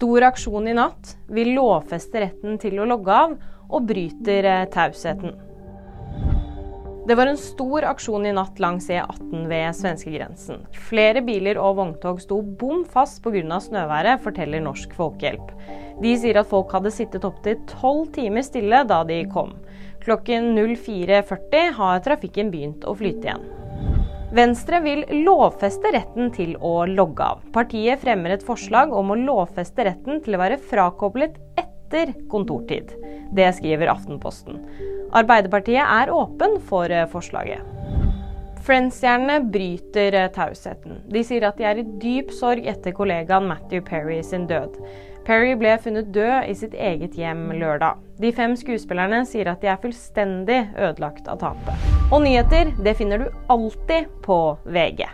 Stor aksjon i natt. Vi lovfester retten til å logge av, og bryter eh, tausheten. Det var en stor aksjon i natt langs E18 ved svenskegrensen. Flere biler og vogntog sto bom fast pga. snøværet, forteller Norsk Folkehjelp. De sier at folk hadde sittet opptil tolv timer stille da de kom. Klokken 04.40 har trafikken begynt å flyte igjen. Venstre vil lovfeste retten til å logge av. Partiet fremmer et forslag om å lovfeste retten til å være frakoblet etter kontortid. Det skriver Aftenposten. Arbeiderpartiet er åpen for eh, forslaget. Friends-stjernene bryter eh, tausheten. De sier at de er i dyp sorg etter kollegaen Matthew Perry sin død. Perry ble funnet død i sitt eget hjem lørdag. De fem skuespillerne sier at de er fullstendig ødelagt av tapet. Og nyheter det finner du alltid på VG.